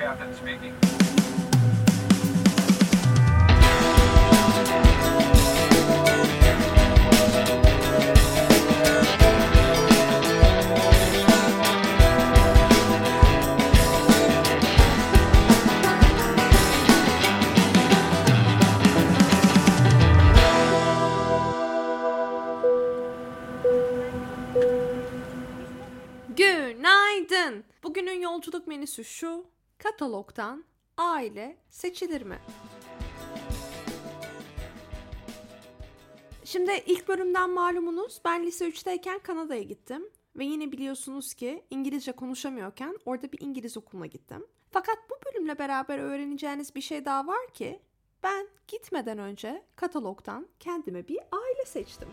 Captain speaking. Günaydın. Bugünün yolculuk menüsü şu. Katalogdan aile seçilir mi? Şimdi ilk bölümden malumunuz ben lise 3'teyken Kanada'ya gittim. Ve yine biliyorsunuz ki İngilizce konuşamıyorken orada bir İngiliz okuluna gittim. Fakat bu bölümle beraber öğreneceğiniz bir şey daha var ki ben gitmeden önce katalogdan kendime bir aile seçtim.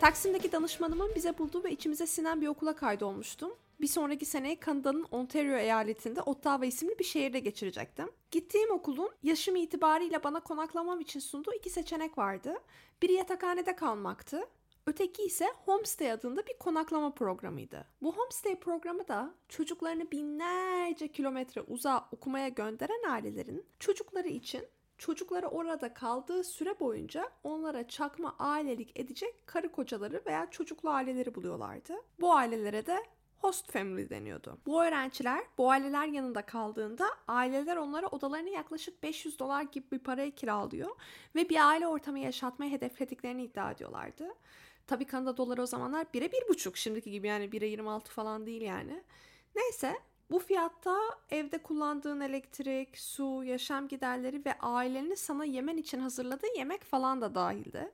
Taksim'deki danışmanımın bize bulduğu ve içimize sinen bir okula kaydolmuştum. Bir sonraki seneyi Kanada'nın Ontario eyaletinde Ottawa isimli bir şehirde geçirecektim. Gittiğim okulun yaşım itibariyle bana konaklamam için sunduğu iki seçenek vardı. Biri yatakhanede kalmaktı. Öteki ise Homestay adında bir konaklama programıydı. Bu Homestay programı da çocuklarını binlerce kilometre uzağa okumaya gönderen ailelerin çocukları için çocukları orada kaldığı süre boyunca onlara çakma ailelik edecek karı kocaları veya çocuklu aileleri buluyorlardı. Bu ailelere de host family deniyordu. Bu öğrenciler bu aileler yanında kaldığında aileler onlara odalarını yaklaşık 500 dolar gibi bir paraya kiralıyor ve bir aile ortamı yaşatmayı hedeflediklerini iddia ediyorlardı. Tabii Kanada doları o zamanlar 1'e 1,5 şimdiki gibi yani 1'e 26 falan değil yani. Neyse bu fiyatta evde kullandığın elektrik, su, yaşam giderleri ve ailenin sana yemen için hazırladığı yemek falan da dahildi.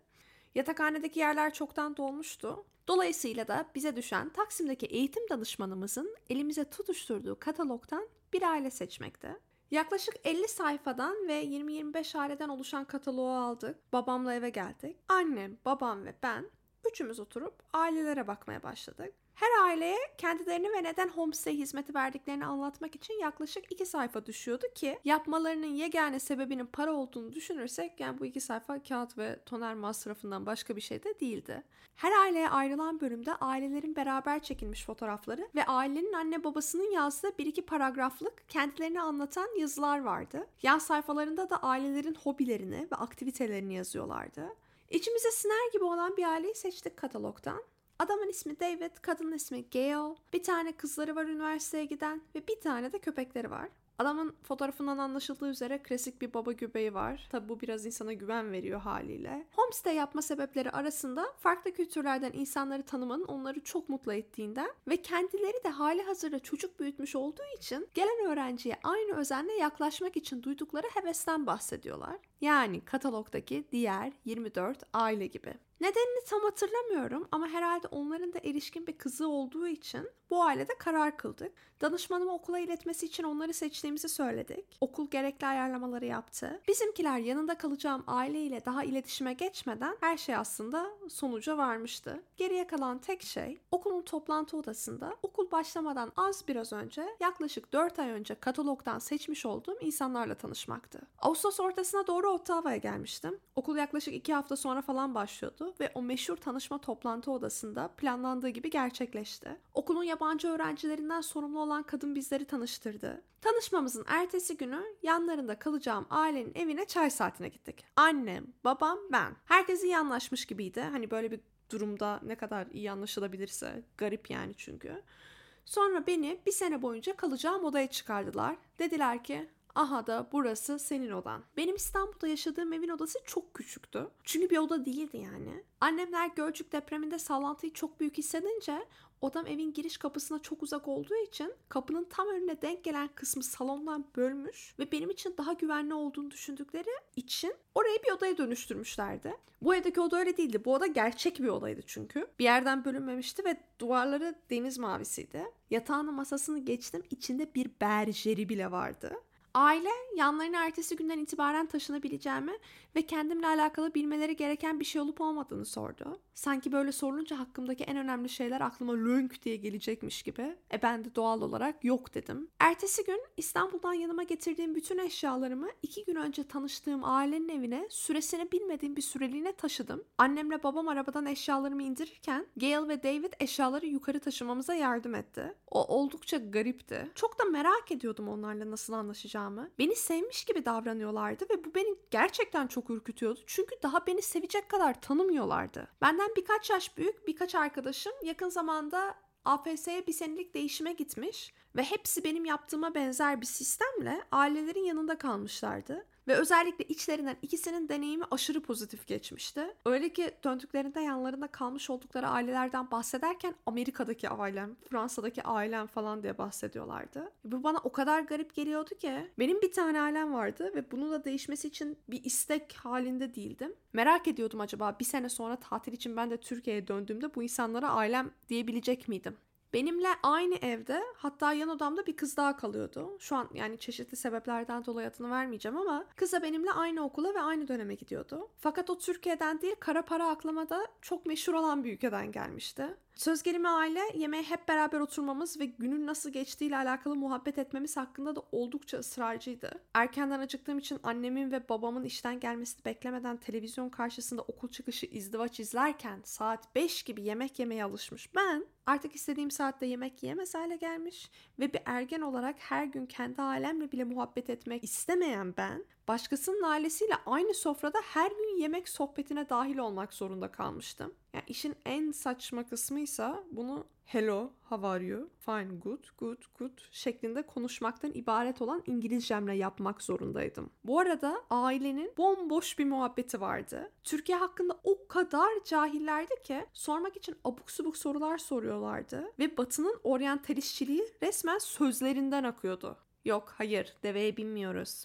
Yatakhanedeki yerler çoktan dolmuştu. Dolayısıyla da bize düşen Taksim'deki eğitim danışmanımızın elimize tutuşturduğu katalogdan bir aile seçmekte. Yaklaşık 50 sayfadan ve 20-25 aileden oluşan kataloğu aldık. Babamla eve geldik. Annem, babam ve ben üçümüz oturup ailelere bakmaya başladık. Her aileye kendilerini ve neden homestay hizmeti verdiklerini anlatmak için yaklaşık iki sayfa düşüyordu ki yapmalarının yegane sebebinin para olduğunu düşünürsek yani bu iki sayfa kağıt ve toner masrafından başka bir şey de değildi. Her aileye ayrılan bölümde ailelerin beraber çekilmiş fotoğrafları ve ailenin anne babasının yazdığı bir iki paragraflık kendilerini anlatan yazılar vardı. Yan sayfalarında da ailelerin hobilerini ve aktivitelerini yazıyorlardı. İçimize siner gibi olan bir aileyi seçtik katalogdan. Adamın ismi David, kadının ismi Gail. Bir tane kızları var üniversiteye giden ve bir tane de köpekleri var. Adamın fotoğrafından anlaşıldığı üzere klasik bir baba göbeği var. Tabi bu biraz insana güven veriyor haliyle. Homestay yapma sebepleri arasında farklı kültürlerden insanları tanımanın onları çok mutlu ettiğinden ve kendileri de hali hazırda çocuk büyütmüş olduğu için gelen öğrenciye aynı özenle yaklaşmak için duydukları hevesten bahsediyorlar. Yani katalogdaki diğer 24 aile gibi. Nedenini tam hatırlamıyorum ama herhalde onların da erişkin bir kızı olduğu için bu ailede karar kıldık. Danışmanıma okula iletmesi için onları seçtiğimizi söyledik. Okul gerekli ayarlamaları yaptı. Bizimkiler yanında kalacağım aileyle daha iletişime geçmeden her şey aslında sonuca varmıştı. Geriye kalan tek şey okulun toplantı odasında okul başlamadan az biraz önce yaklaşık 4 ay önce katalogdan seçmiş olduğum insanlarla tanışmaktı. Ağustos ortasına doğru Ottawa'ya gelmiştim. Okul yaklaşık 2 hafta sonra falan başlıyordu ve o meşhur tanışma toplantı odasında planlandığı gibi gerçekleşti. Okulun yabancı öğrencilerinden sorumlu olan kadın bizleri tanıştırdı. Tanışmamızın ertesi günü yanlarında kalacağım ailenin evine çay saatine gittik. Annem, babam, ben. Herkes iyi anlaşmış gibiydi. Hani böyle bir durumda ne kadar iyi anlaşılabilirse garip yani çünkü. Sonra beni bir sene boyunca kalacağım odaya çıkardılar. Dediler ki Aha da burası senin odan. Benim İstanbul'da yaşadığım evin odası çok küçüktü. Çünkü bir oda değildi yani. Annemler Gölcük depreminde sallantıyı çok büyük hissedince odam evin giriş kapısına çok uzak olduğu için kapının tam önüne denk gelen kısmı salondan bölmüş ve benim için daha güvenli olduğunu düşündükleri için orayı bir odaya dönüştürmüşlerdi. Bu evdeki oda öyle değildi. Bu oda gerçek bir odaydı çünkü. Bir yerden bölünmemişti ve duvarları deniz mavisiydi. Yatağını masasını geçtim içinde bir berjeri bile vardı. Aile yanlarına ertesi günden itibaren taşınabileceğimi ve kendimle alakalı bilmeleri gereken bir şey olup olmadığını sordu. Sanki böyle sorulunca hakkımdaki en önemli şeyler aklıma lönk diye gelecekmiş gibi. E ben de doğal olarak yok dedim. Ertesi gün İstanbul'dan yanıma getirdiğim bütün eşyalarımı iki gün önce tanıştığım ailenin evine süresini bilmediğim bir süreliğine taşıdım. Annemle babam arabadan eşyalarımı indirirken Gail ve David eşyaları yukarı taşımamıza yardım etti. O oldukça garipti. Çok da merak ediyordum onlarla nasıl anlaşacağımı. Beni sevmiş gibi davranıyorlardı ve bu beni gerçekten çok ürkütüyordu. Çünkü daha beni sevecek kadar tanımıyorlardı. Benden birkaç yaş büyük birkaç arkadaşım yakın zamanda AFS'ye bir senelik değişime gitmiş ve hepsi benim yaptığıma benzer bir sistemle ailelerin yanında kalmışlardı. Ve özellikle içlerinden ikisinin deneyimi aşırı pozitif geçmişti. Öyle ki döndüklerinde yanlarında kalmış oldukları ailelerden bahsederken Amerika'daki ailem, Fransa'daki ailem falan diye bahsediyorlardı. Bu bana o kadar garip geliyordu ki. Benim bir tane ailem vardı ve bunun da değişmesi için bir istek halinde değildim. Merak ediyordum acaba bir sene sonra tatil için ben de Türkiye'ye döndüğümde bu insanlara ailem diyebilecek miydim? Benimle aynı evde hatta yan odamda bir kız daha kalıyordu. Şu an yani çeşitli sebeplerden dolayı adını vermeyeceğim ama kız da benimle aynı okula ve aynı döneme gidiyordu. Fakat o Türkiye'den değil kara para aklamada çok meşhur olan bir ülkeden gelmişti. Söz gelimi aile yemeğe hep beraber oturmamız ve günün nasıl geçtiğiyle alakalı muhabbet etmemiz hakkında da oldukça ısrarcıydı. Erkenden acıktığım için annemin ve babamın işten gelmesini beklemeden televizyon karşısında okul çıkışı izdivaç izlerken saat 5 gibi yemek yemeye alışmış ben artık istediğim saatte yemek yiyemez hale gelmiş ve bir ergen olarak her gün kendi ailemle bile muhabbet etmek istemeyen ben başkasının ailesiyle aynı sofrada her gün yemek sohbetine dahil olmak zorunda kalmıştım. Yani işin en saçma kısmıysa bunu hello, how are you, fine, good, good, good şeklinde konuşmaktan ibaret olan İngilizcemle yapmak zorundaydım. Bu arada ailenin bomboş bir muhabbeti vardı. Türkiye hakkında o kadar cahillerdi ki sormak için abuk subuk sorular soruyorlardı ve Batı'nın oryantalistçiliği resmen sözlerinden akıyordu. Yok hayır deveye binmiyoruz.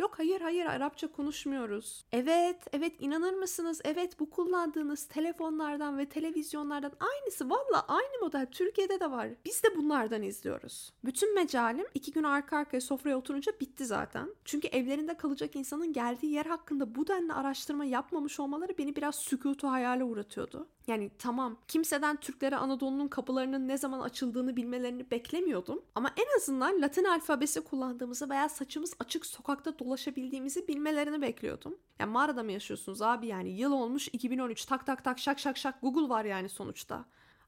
Yok hayır hayır Arapça konuşmuyoruz. Evet evet inanır mısınız? Evet bu kullandığınız telefonlardan ve televizyonlardan aynısı valla aynı model Türkiye'de de var. Biz de bunlardan izliyoruz. Bütün mecalim iki gün arka arkaya sofraya oturunca bitti zaten. Çünkü evlerinde kalacak insanın geldiği yer hakkında bu denli araştırma yapmamış olmaları beni biraz sükutu hayale uğratıyordu. Yani tamam kimseden Türklere Anadolu'nun kapılarının ne zaman açıldığını bilmelerini beklemiyordum. Ama en azından Latin alfabesi kullandığımızı veya saçımız açık sokakta dolaşabildiğimizi bilmelerini bekliyordum. Yani mağarada mı yaşıyorsunuz abi yani yıl olmuş 2013 tak tak tak şak şak şak Google var yani sonuçta.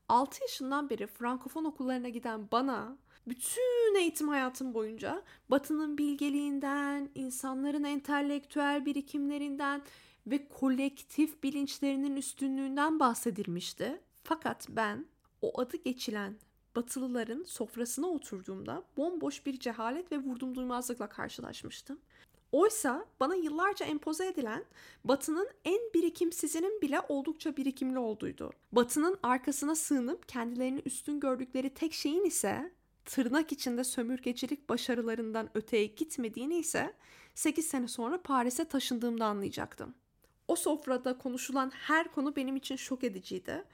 6 yaşından beri Frankofon okullarına giden bana bütün eğitim hayatım boyunca Batı'nın bilgeliğinden, insanların entelektüel birikimlerinden ve kolektif bilinçlerinin üstünlüğünden bahsedilmişti. Fakat ben o adı geçilen Batılıların sofrasına oturduğumda bomboş bir cehalet ve vurdum duymazlıkla karşılaşmıştım. Oysa bana yıllarca empoze edilen Batı'nın en birikimsizinin bile oldukça birikimli olduğuydu. Batı'nın arkasına sığınıp kendilerini üstün gördükleri tek şeyin ise tırnak içinde sömürgecilik başarılarından öteye gitmediğini ise 8 sene sonra Paris'e taşındığımda anlayacaktım. O sofrada konuşulan her konu benim için şok ediciydi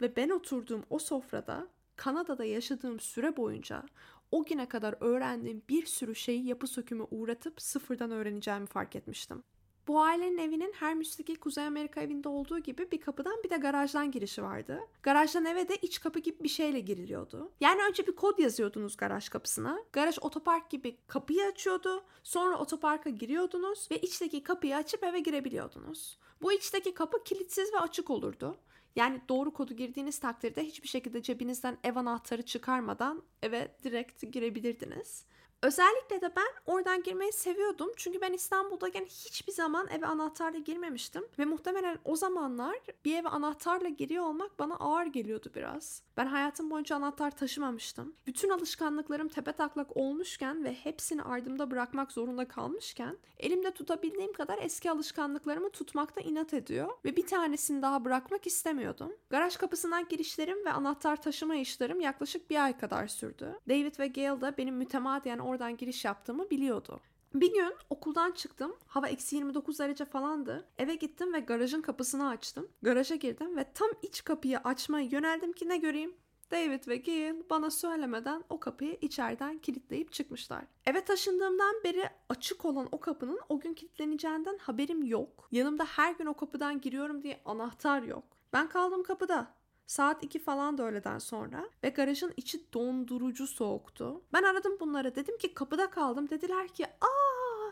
ve ben oturduğum o sofrada Kanada'da yaşadığım süre boyunca o güne kadar öğrendiğim bir sürü şeyi yapı sökümü uğratıp sıfırdan öğreneceğimi fark etmiştim. Bu ailenin evinin her müstakil Kuzey Amerika evinde olduğu gibi bir kapıdan bir de garajdan girişi vardı. Garajdan eve de iç kapı gibi bir şeyle giriliyordu. Yani önce bir kod yazıyordunuz garaj kapısına. Garaj otopark gibi kapıyı açıyordu. Sonra otoparka giriyordunuz ve içteki kapıyı açıp eve girebiliyordunuz. Bu içteki kapı kilitsiz ve açık olurdu. Yani doğru kodu girdiğiniz takdirde hiçbir şekilde cebinizden ev anahtarı çıkarmadan eve direkt girebilirdiniz. Özellikle de ben oradan girmeyi seviyordum. Çünkü ben İstanbul'dayken hiçbir zaman eve anahtarla girmemiştim. Ve muhtemelen o zamanlar bir eve anahtarla giriyor olmak bana ağır geliyordu biraz. Ben hayatım boyunca anahtar taşımamıştım. Bütün alışkanlıklarım tepe taklak olmuşken ve hepsini ardımda bırakmak zorunda kalmışken elimde tutabildiğim kadar eski alışkanlıklarımı tutmakta inat ediyor ve bir tanesini daha bırakmak istemiyordum. Garaj kapısından girişlerim ve anahtar taşıma işlerim yaklaşık bir ay kadar sürdü. David ve Gail da benim mütemadiyen oradan giriş yaptığımı biliyordu. Bir gün okuldan çıktım. Hava eksi 29 derece falandı. Eve gittim ve garajın kapısını açtım. Garaja girdim ve tam iç kapıyı açmaya yöneldim ki ne göreyim? David ve Gail bana söylemeden o kapıyı içeriden kilitleyip çıkmışlar. Eve taşındığımdan beri açık olan o kapının o gün kilitleneceğinden haberim yok. Yanımda her gün o kapıdan giriyorum diye anahtar yok. Ben kaldım kapıda. Saat 2 falan da öğleden sonra ve garajın içi dondurucu soğuktu. Ben aradım bunları dedim ki kapıda kaldım. Dediler ki aa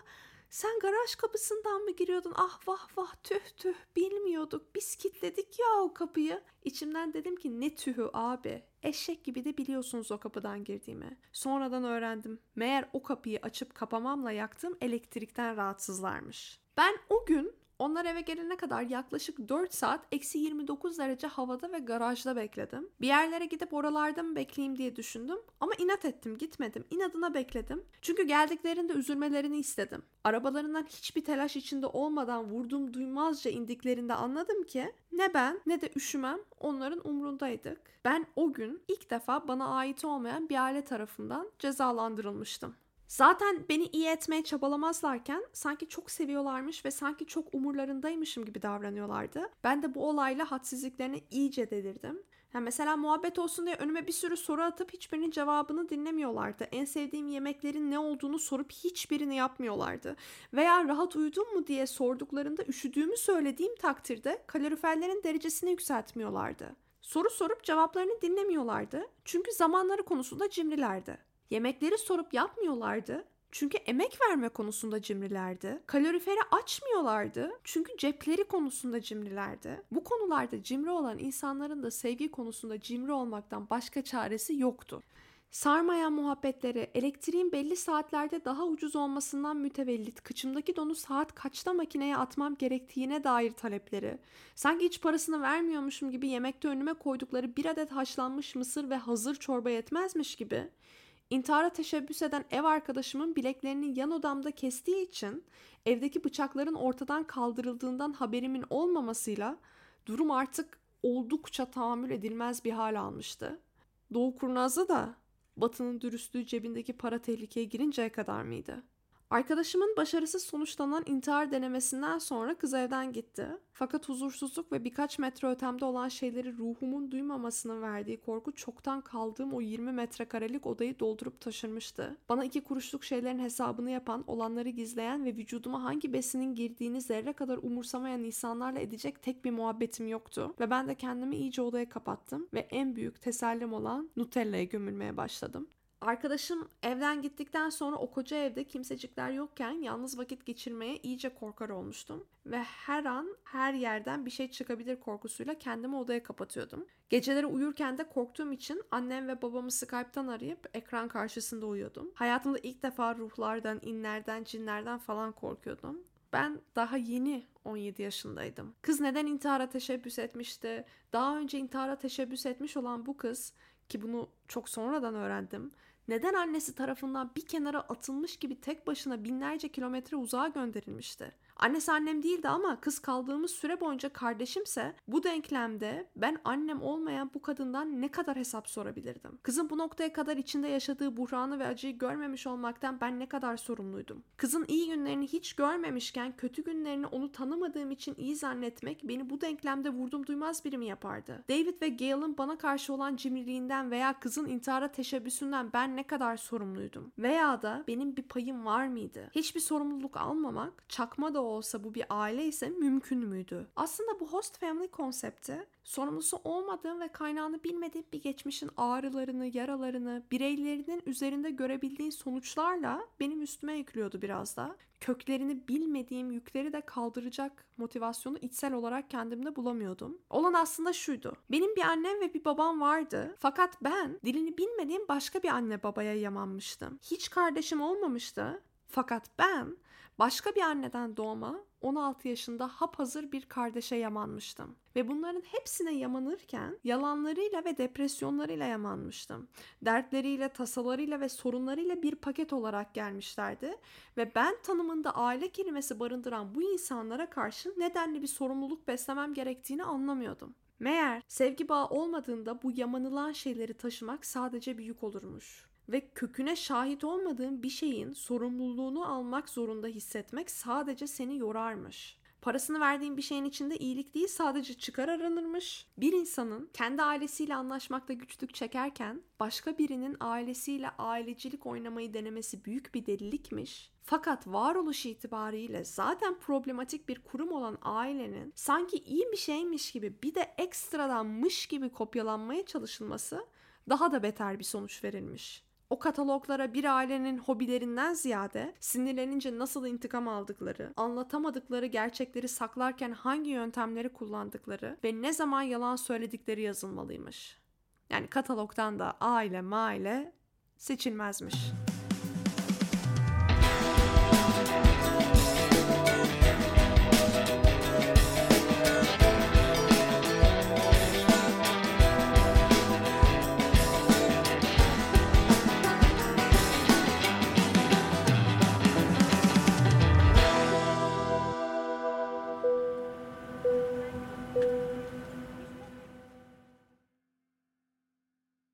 sen garaj kapısından mı giriyordun? Ah vah vah tüh tüh bilmiyorduk. Biz kilitledik ya o kapıyı. İçimden dedim ki ne tühü abi. Eşek gibi de biliyorsunuz o kapıdan girdiğimi. Sonradan öğrendim. Meğer o kapıyı açıp kapamamla yaktığım elektrikten rahatsızlarmış. Ben o gün onlar eve gelene kadar yaklaşık 4 saat eksi 29 derece havada ve garajda bekledim. Bir yerlere gidip oralarda mı bekleyeyim diye düşündüm. Ama inat ettim gitmedim. İnadına bekledim. Çünkü geldiklerinde üzülmelerini istedim. Arabalarından hiçbir telaş içinde olmadan vurdum duymazca indiklerinde anladım ki ne ben ne de üşümem onların umrundaydık. Ben o gün ilk defa bana ait olmayan bir aile tarafından cezalandırılmıştım. Zaten beni iyi etmeye çabalamazlarken sanki çok seviyorlarmış ve sanki çok umurlarındaymışım gibi davranıyorlardı. Ben de bu olayla hadsizliklerine iyice delirdim. Yani mesela muhabbet olsun diye önüme bir sürü soru atıp hiçbirinin cevabını dinlemiyorlardı. En sevdiğim yemeklerin ne olduğunu sorup hiçbirini yapmıyorlardı. Veya rahat uyudun mu diye sorduklarında üşüdüğümü söylediğim takdirde kaloriferlerin derecesini yükseltmiyorlardı. Soru sorup cevaplarını dinlemiyorlardı. Çünkü zamanları konusunda cimrilerdi. Yemekleri sorup yapmıyorlardı. Çünkü emek verme konusunda cimrilerdi. Kaloriferi açmıyorlardı. Çünkü cepleri konusunda cimrilerdi. Bu konularda cimri olan insanların da sevgi konusunda cimri olmaktan başka çaresi yoktu. Sarmayan muhabbetleri, elektriğin belli saatlerde daha ucuz olmasından mütevellit kıçımdaki donu saat kaçta makineye atmam gerektiğine dair talepleri, sanki hiç parasını vermiyormuşum gibi yemekte önüme koydukları bir adet haşlanmış mısır ve hazır çorba yetmezmiş gibi İntihara teşebbüs eden ev arkadaşımın bileklerini yan odamda kestiği için evdeki bıçakların ortadan kaldırıldığından haberimin olmamasıyla durum artık oldukça tahammül edilmez bir hal almıştı. Doğu kurnazı da Batı'nın dürüstlüğü cebindeki para tehlikeye girinceye kadar mıydı? Arkadaşımın başarısız sonuçlanan intihar denemesinden sonra kız evden gitti. Fakat huzursuzluk ve birkaç metre ötemde olan şeyleri ruhumun duymamasının verdiği korku çoktan kaldığım o 20 metrekarelik odayı doldurup taşırmıştı. Bana iki kuruşluk şeylerin hesabını yapan, olanları gizleyen ve vücuduma hangi besinin girdiğini zerre kadar umursamayan insanlarla edecek tek bir muhabbetim yoktu. Ve ben de kendimi iyice odaya kapattım ve en büyük tesellim olan Nutella'ya gömülmeye başladım. Arkadaşım evden gittikten sonra o koca evde kimsecikler yokken yalnız vakit geçirmeye iyice korkar olmuştum. Ve her an her yerden bir şey çıkabilir korkusuyla kendimi odaya kapatıyordum. Geceleri uyurken de korktuğum için annem ve babamı Skype'tan arayıp ekran karşısında uyuyordum. Hayatımda ilk defa ruhlardan, inlerden, cinlerden falan korkuyordum. Ben daha yeni 17 yaşındaydım. Kız neden intihara teşebbüs etmişti? Daha önce intihara teşebbüs etmiş olan bu kız ki bunu çok sonradan öğrendim neden annesi tarafından bir kenara atılmış gibi tek başına binlerce kilometre uzağa gönderilmişti? Annesi annem değildi ama kız kaldığımız süre boyunca kardeşimse bu denklemde ben annem olmayan bu kadından ne kadar hesap sorabilirdim? Kızın bu noktaya kadar içinde yaşadığı buhranı ve acıyı görmemiş olmaktan ben ne kadar sorumluydum? Kızın iyi günlerini hiç görmemişken kötü günlerini onu tanımadığım için iyi zannetmek beni bu denklemde vurdum duymaz biri mi yapardı? David ve Gail'ın bana karşı olan cimriliğinden veya kızın intihara teşebbüsünden ben ne kadar sorumluydum? Veya da benim bir payım var mıydı? Hiçbir sorumluluk almamak, çakma da olsa bu bir aile ise mümkün müydü? Aslında bu host family konsepti sorumlusu olmadığım ve kaynağını bilmediğim bir geçmişin ağrılarını, yaralarını, bireylerinin üzerinde görebildiğin sonuçlarla benim üstüme yüklüyordu biraz da. Köklerini bilmediğim yükleri de kaldıracak motivasyonu içsel olarak kendimde bulamıyordum. Olan aslında şuydu. Benim bir annem ve bir babam vardı. Fakat ben dilini bilmediğim başka bir anne babaya yamanmıştım. Hiç kardeşim olmamıştı. Fakat ben Başka bir anneden doğma 16 yaşında hap hazır bir kardeşe yamanmıştım. Ve bunların hepsine yamanırken yalanlarıyla ve depresyonlarıyla yamanmıştım. Dertleriyle, tasalarıyla ve sorunlarıyla bir paket olarak gelmişlerdi. Ve ben tanımında aile kelimesi barındıran bu insanlara karşı nedenli bir sorumluluk beslemem gerektiğini anlamıyordum. Meğer sevgi bağı olmadığında bu yamanılan şeyleri taşımak sadece bir yük olurmuş ve köküne şahit olmadığın bir şeyin sorumluluğunu almak zorunda hissetmek sadece seni yorarmış. Parasını verdiğin bir şeyin içinde iyilik değil sadece çıkar aranırmış. Bir insanın kendi ailesiyle anlaşmakta güçlük çekerken başka birinin ailesiyle ailecilik oynamayı denemesi büyük bir delilikmiş. Fakat varoluş itibariyle zaten problematik bir kurum olan ailenin sanki iyi bir şeymiş gibi bir de ekstradanmış gibi kopyalanmaya çalışılması daha da beter bir sonuç verilmiş. O kataloglara bir ailenin hobilerinden ziyade sinirlenince nasıl intikam aldıkları, anlatamadıkları gerçekleri saklarken hangi yöntemleri kullandıkları ve ne zaman yalan söyledikleri yazılmalıymış. Yani katalogdan da aile maile seçilmezmiş.